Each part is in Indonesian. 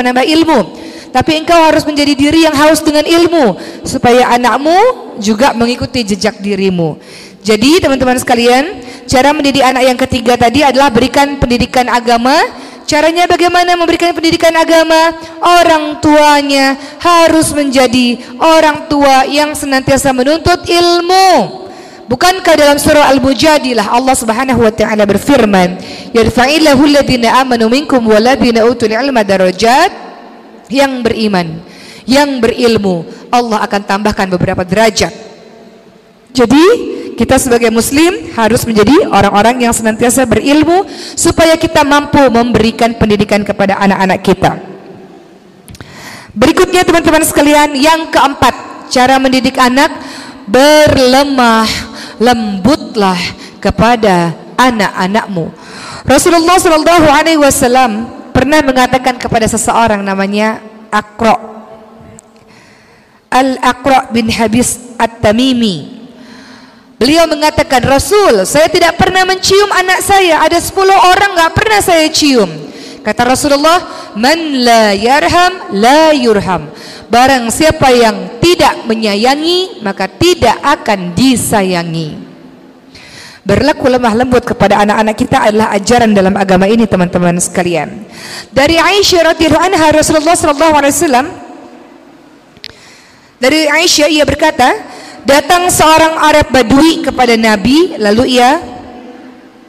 menambah ilmu. Tapi engkau harus menjadi diri yang haus dengan ilmu supaya anakmu juga mengikuti jejak dirimu. Jadi teman-teman sekalian, cara mendidik anak yang ketiga tadi adalah berikan pendidikan agama. Caranya bagaimana memberikan pendidikan agama? Orang tuanya harus menjadi orang tua yang senantiasa menuntut ilmu. Bukankah dalam surah Al-Mujadilah Allah Subhanahu wa taala berfirman, "Yarfa'illahu alladziina amanu minkum walladziina utul ilma darajat" yang beriman, yang berilmu, Allah akan tambahkan beberapa derajat. Jadi, kita sebagai muslim harus menjadi orang-orang yang senantiasa berilmu supaya kita mampu memberikan pendidikan kepada anak-anak kita. Berikutnya teman-teman sekalian, yang keempat, cara mendidik anak berlemah lembutlah kepada anak-anakmu. Rasulullah Shallallahu Alaihi Wasallam pernah mengatakan kepada seseorang namanya Akro Al Akro bin Habis At Tamimi. Beliau mengatakan Rasul, saya tidak pernah mencium anak saya. Ada 10 orang nggak pernah saya cium. Kata Rasulullah, man la yarham la yurham. Barang siapa yang tidak menyayangi maka tidak akan disayangi. Berlaku lemah lembut kepada anak-anak kita adalah ajaran dalam agama ini teman-teman sekalian. Dari Aisyah radhiyallahu anha Rasulullah sallallahu alaihi wasallam dari Aisyah ia berkata, datang seorang Arab Badui kepada Nabi lalu ia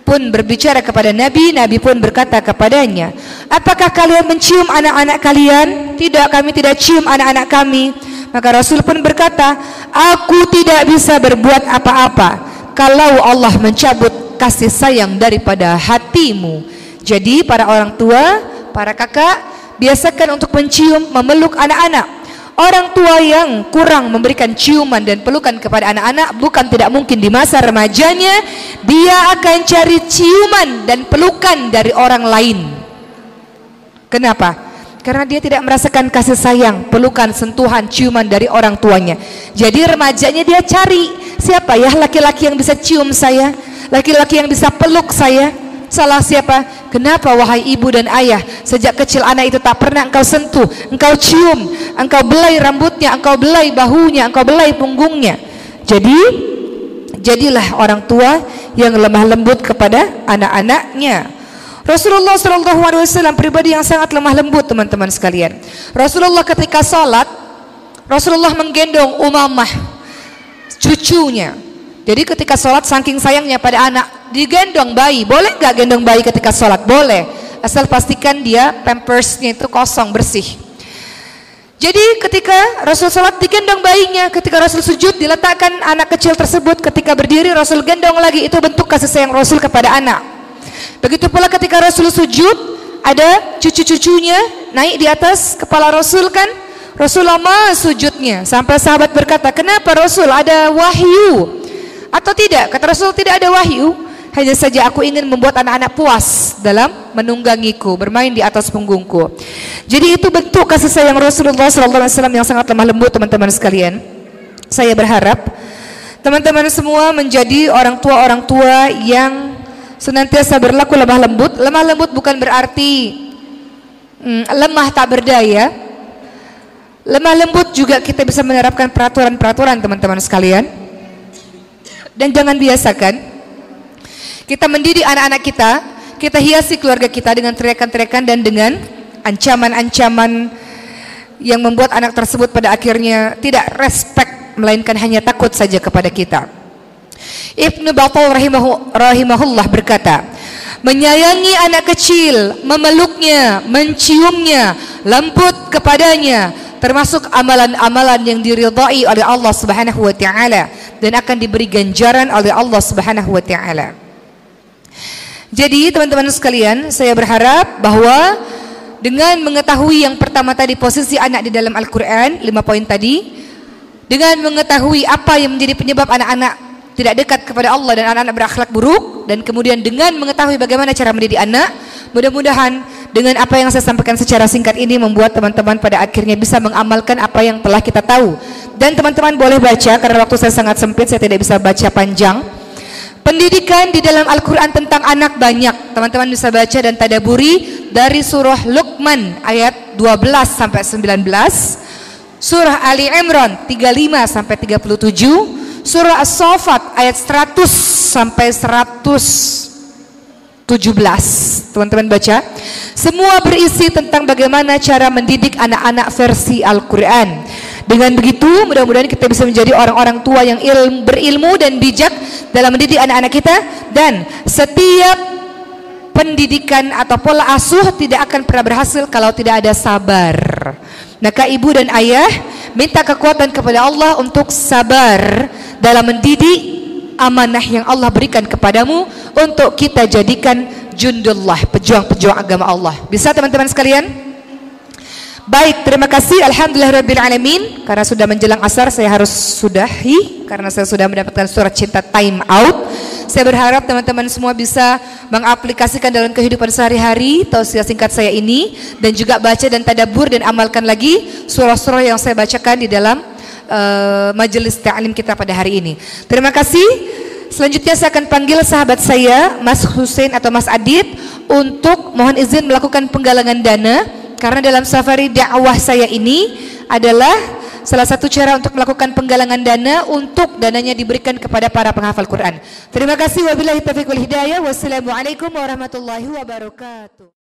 pun berbicara kepada Nabi, Nabi pun berkata kepadanya, "Apakah kalian mencium anak-anak kalian?" "Tidak, kami tidak cium anak-anak kami." Maka Rasul pun berkata, "Aku tidak bisa berbuat apa-apa kalau Allah mencabut kasih sayang daripada hatimu." Jadi para orang tua, para kakak, biasakan untuk mencium, memeluk anak-anak Orang tua yang kurang memberikan ciuman dan pelukan kepada anak-anak bukan tidak mungkin di masa remajanya dia akan cari ciuman dan pelukan dari orang lain. Kenapa? Karena dia tidak merasakan kasih sayang, pelukan, sentuhan, ciuman dari orang tuanya. Jadi remajanya dia cari siapa ya laki-laki yang bisa cium saya, laki-laki yang bisa peluk saya. Salah siapa? Kenapa wahai ibu dan ayah sejak kecil anak itu tak pernah engkau sentuh, engkau cium, engkau belai rambutnya, engkau belai bahunya, engkau belai punggungnya. Jadi jadilah orang tua yang lemah lembut kepada anak-anaknya. Rasulullah Wasallam pribadi yang sangat lemah lembut teman-teman sekalian. Rasulullah ketika salat, Rasulullah menggendong Umamah cucunya. Jadi ketika sholat saking sayangnya pada anak digendong bayi, boleh nggak gendong bayi ketika sholat? Boleh, asal pastikan dia pampersnya itu kosong bersih. Jadi ketika Rasul sholat digendong bayinya, ketika Rasul sujud diletakkan anak kecil tersebut, ketika berdiri Rasul gendong lagi, itu bentuk kasih sayang Rasul kepada anak. Begitu pula ketika Rasul sujud, ada cucu-cucunya naik di atas kepala Rasul kan, Rasul lama sujudnya. Sampai sahabat berkata, kenapa Rasul? Ada wahyu? Atau tidak? Kata Rasul tidak ada wahyu, hanya saja aku ingin membuat anak-anak puas dalam menunggangiku, bermain di atas punggungku. Jadi itu bentuk kasih sayang Rasulullah SAW yang sangat lemah lembut teman-teman sekalian. Saya berharap teman-teman semua menjadi orang tua orang tua yang senantiasa berlaku lemah lembut. Lemah lembut bukan berarti hmm, lemah tak berdaya. Lemah lembut juga kita bisa menerapkan peraturan-peraturan teman-teman sekalian. Dan jangan biasakan kita mendidik anak-anak kita, kita hiasi keluarga kita dengan teriakan-teriakan dan dengan ancaman-ancaman yang membuat anak tersebut pada akhirnya tidak respect melainkan hanya takut saja kepada kita. Ibnu Battal rahimahu, rahimahullah berkata, menyayangi anak kecil, memeluknya, menciumnya, lembut kepadanya, termasuk amalan-amalan yang diridhai oleh Allah Subhanahu wa taala dan akan diberi ganjaran oleh Allah Subhanahu wa taala. Jadi teman-teman sekalian, saya berharap bahwa dengan mengetahui yang pertama tadi posisi anak di dalam Al-Qur'an, lima poin tadi, dengan mengetahui apa yang menjadi penyebab anak-anak tidak dekat kepada Allah dan anak-anak berakhlak buruk dan kemudian dengan mengetahui bagaimana cara mendidik anak, mudah-mudahan dengan apa yang saya sampaikan secara singkat ini membuat teman-teman pada akhirnya bisa mengamalkan apa yang telah kita tahu. Dan teman-teman boleh baca karena waktu saya sangat sempit saya tidak bisa baca panjang. Pendidikan di dalam Al-Qur'an tentang anak banyak. Teman-teman bisa baca dan tadaburi dari surah Luqman ayat 12 sampai 19, surah Ali Imran 35 sampai 37, surah As-Saffat ayat 100 sampai 117. Teman-teman baca. Semua berisi tentang bagaimana cara mendidik anak-anak versi Al-Qur'an. Dengan begitu, mudah-mudahan kita bisa menjadi orang-orang tua yang ilmu, berilmu dan bijak dalam mendidik anak-anak kita dan setiap pendidikan atau pola asuh tidak akan pernah berhasil kalau tidak ada sabar. Maka ibu dan ayah minta kekuatan kepada Allah untuk sabar dalam mendidik amanah yang Allah berikan kepadamu untuk kita jadikan jundullah, pejuang-pejuang agama Allah. Bisa teman-teman sekalian? Baik, terima kasih. Alhamdulillahirrabbilalamin Karena sudah menjelang asar saya harus sudahi. Karena saya sudah mendapatkan surat cinta time out. Saya berharap teman-teman semua bisa mengaplikasikan dalam kehidupan sehari-hari Tausiah singkat saya ini Dan juga baca dan tadabur dan amalkan lagi Surah-surah yang saya bacakan di dalam uh, majelis ta'lim kita pada hari ini. Terima kasih. Selanjutnya saya akan panggil sahabat saya Mas Hussein atau Mas Adit Untuk mohon izin melakukan penggalangan dana karena dalam safari dakwah saya ini adalah salah satu cara untuk melakukan penggalangan dana untuk dananya diberikan kepada para penghafal Quran. Terima kasih wabillahi taufiq wal hidayah. Wassalamualaikum warahmatullahi wabarakatuh.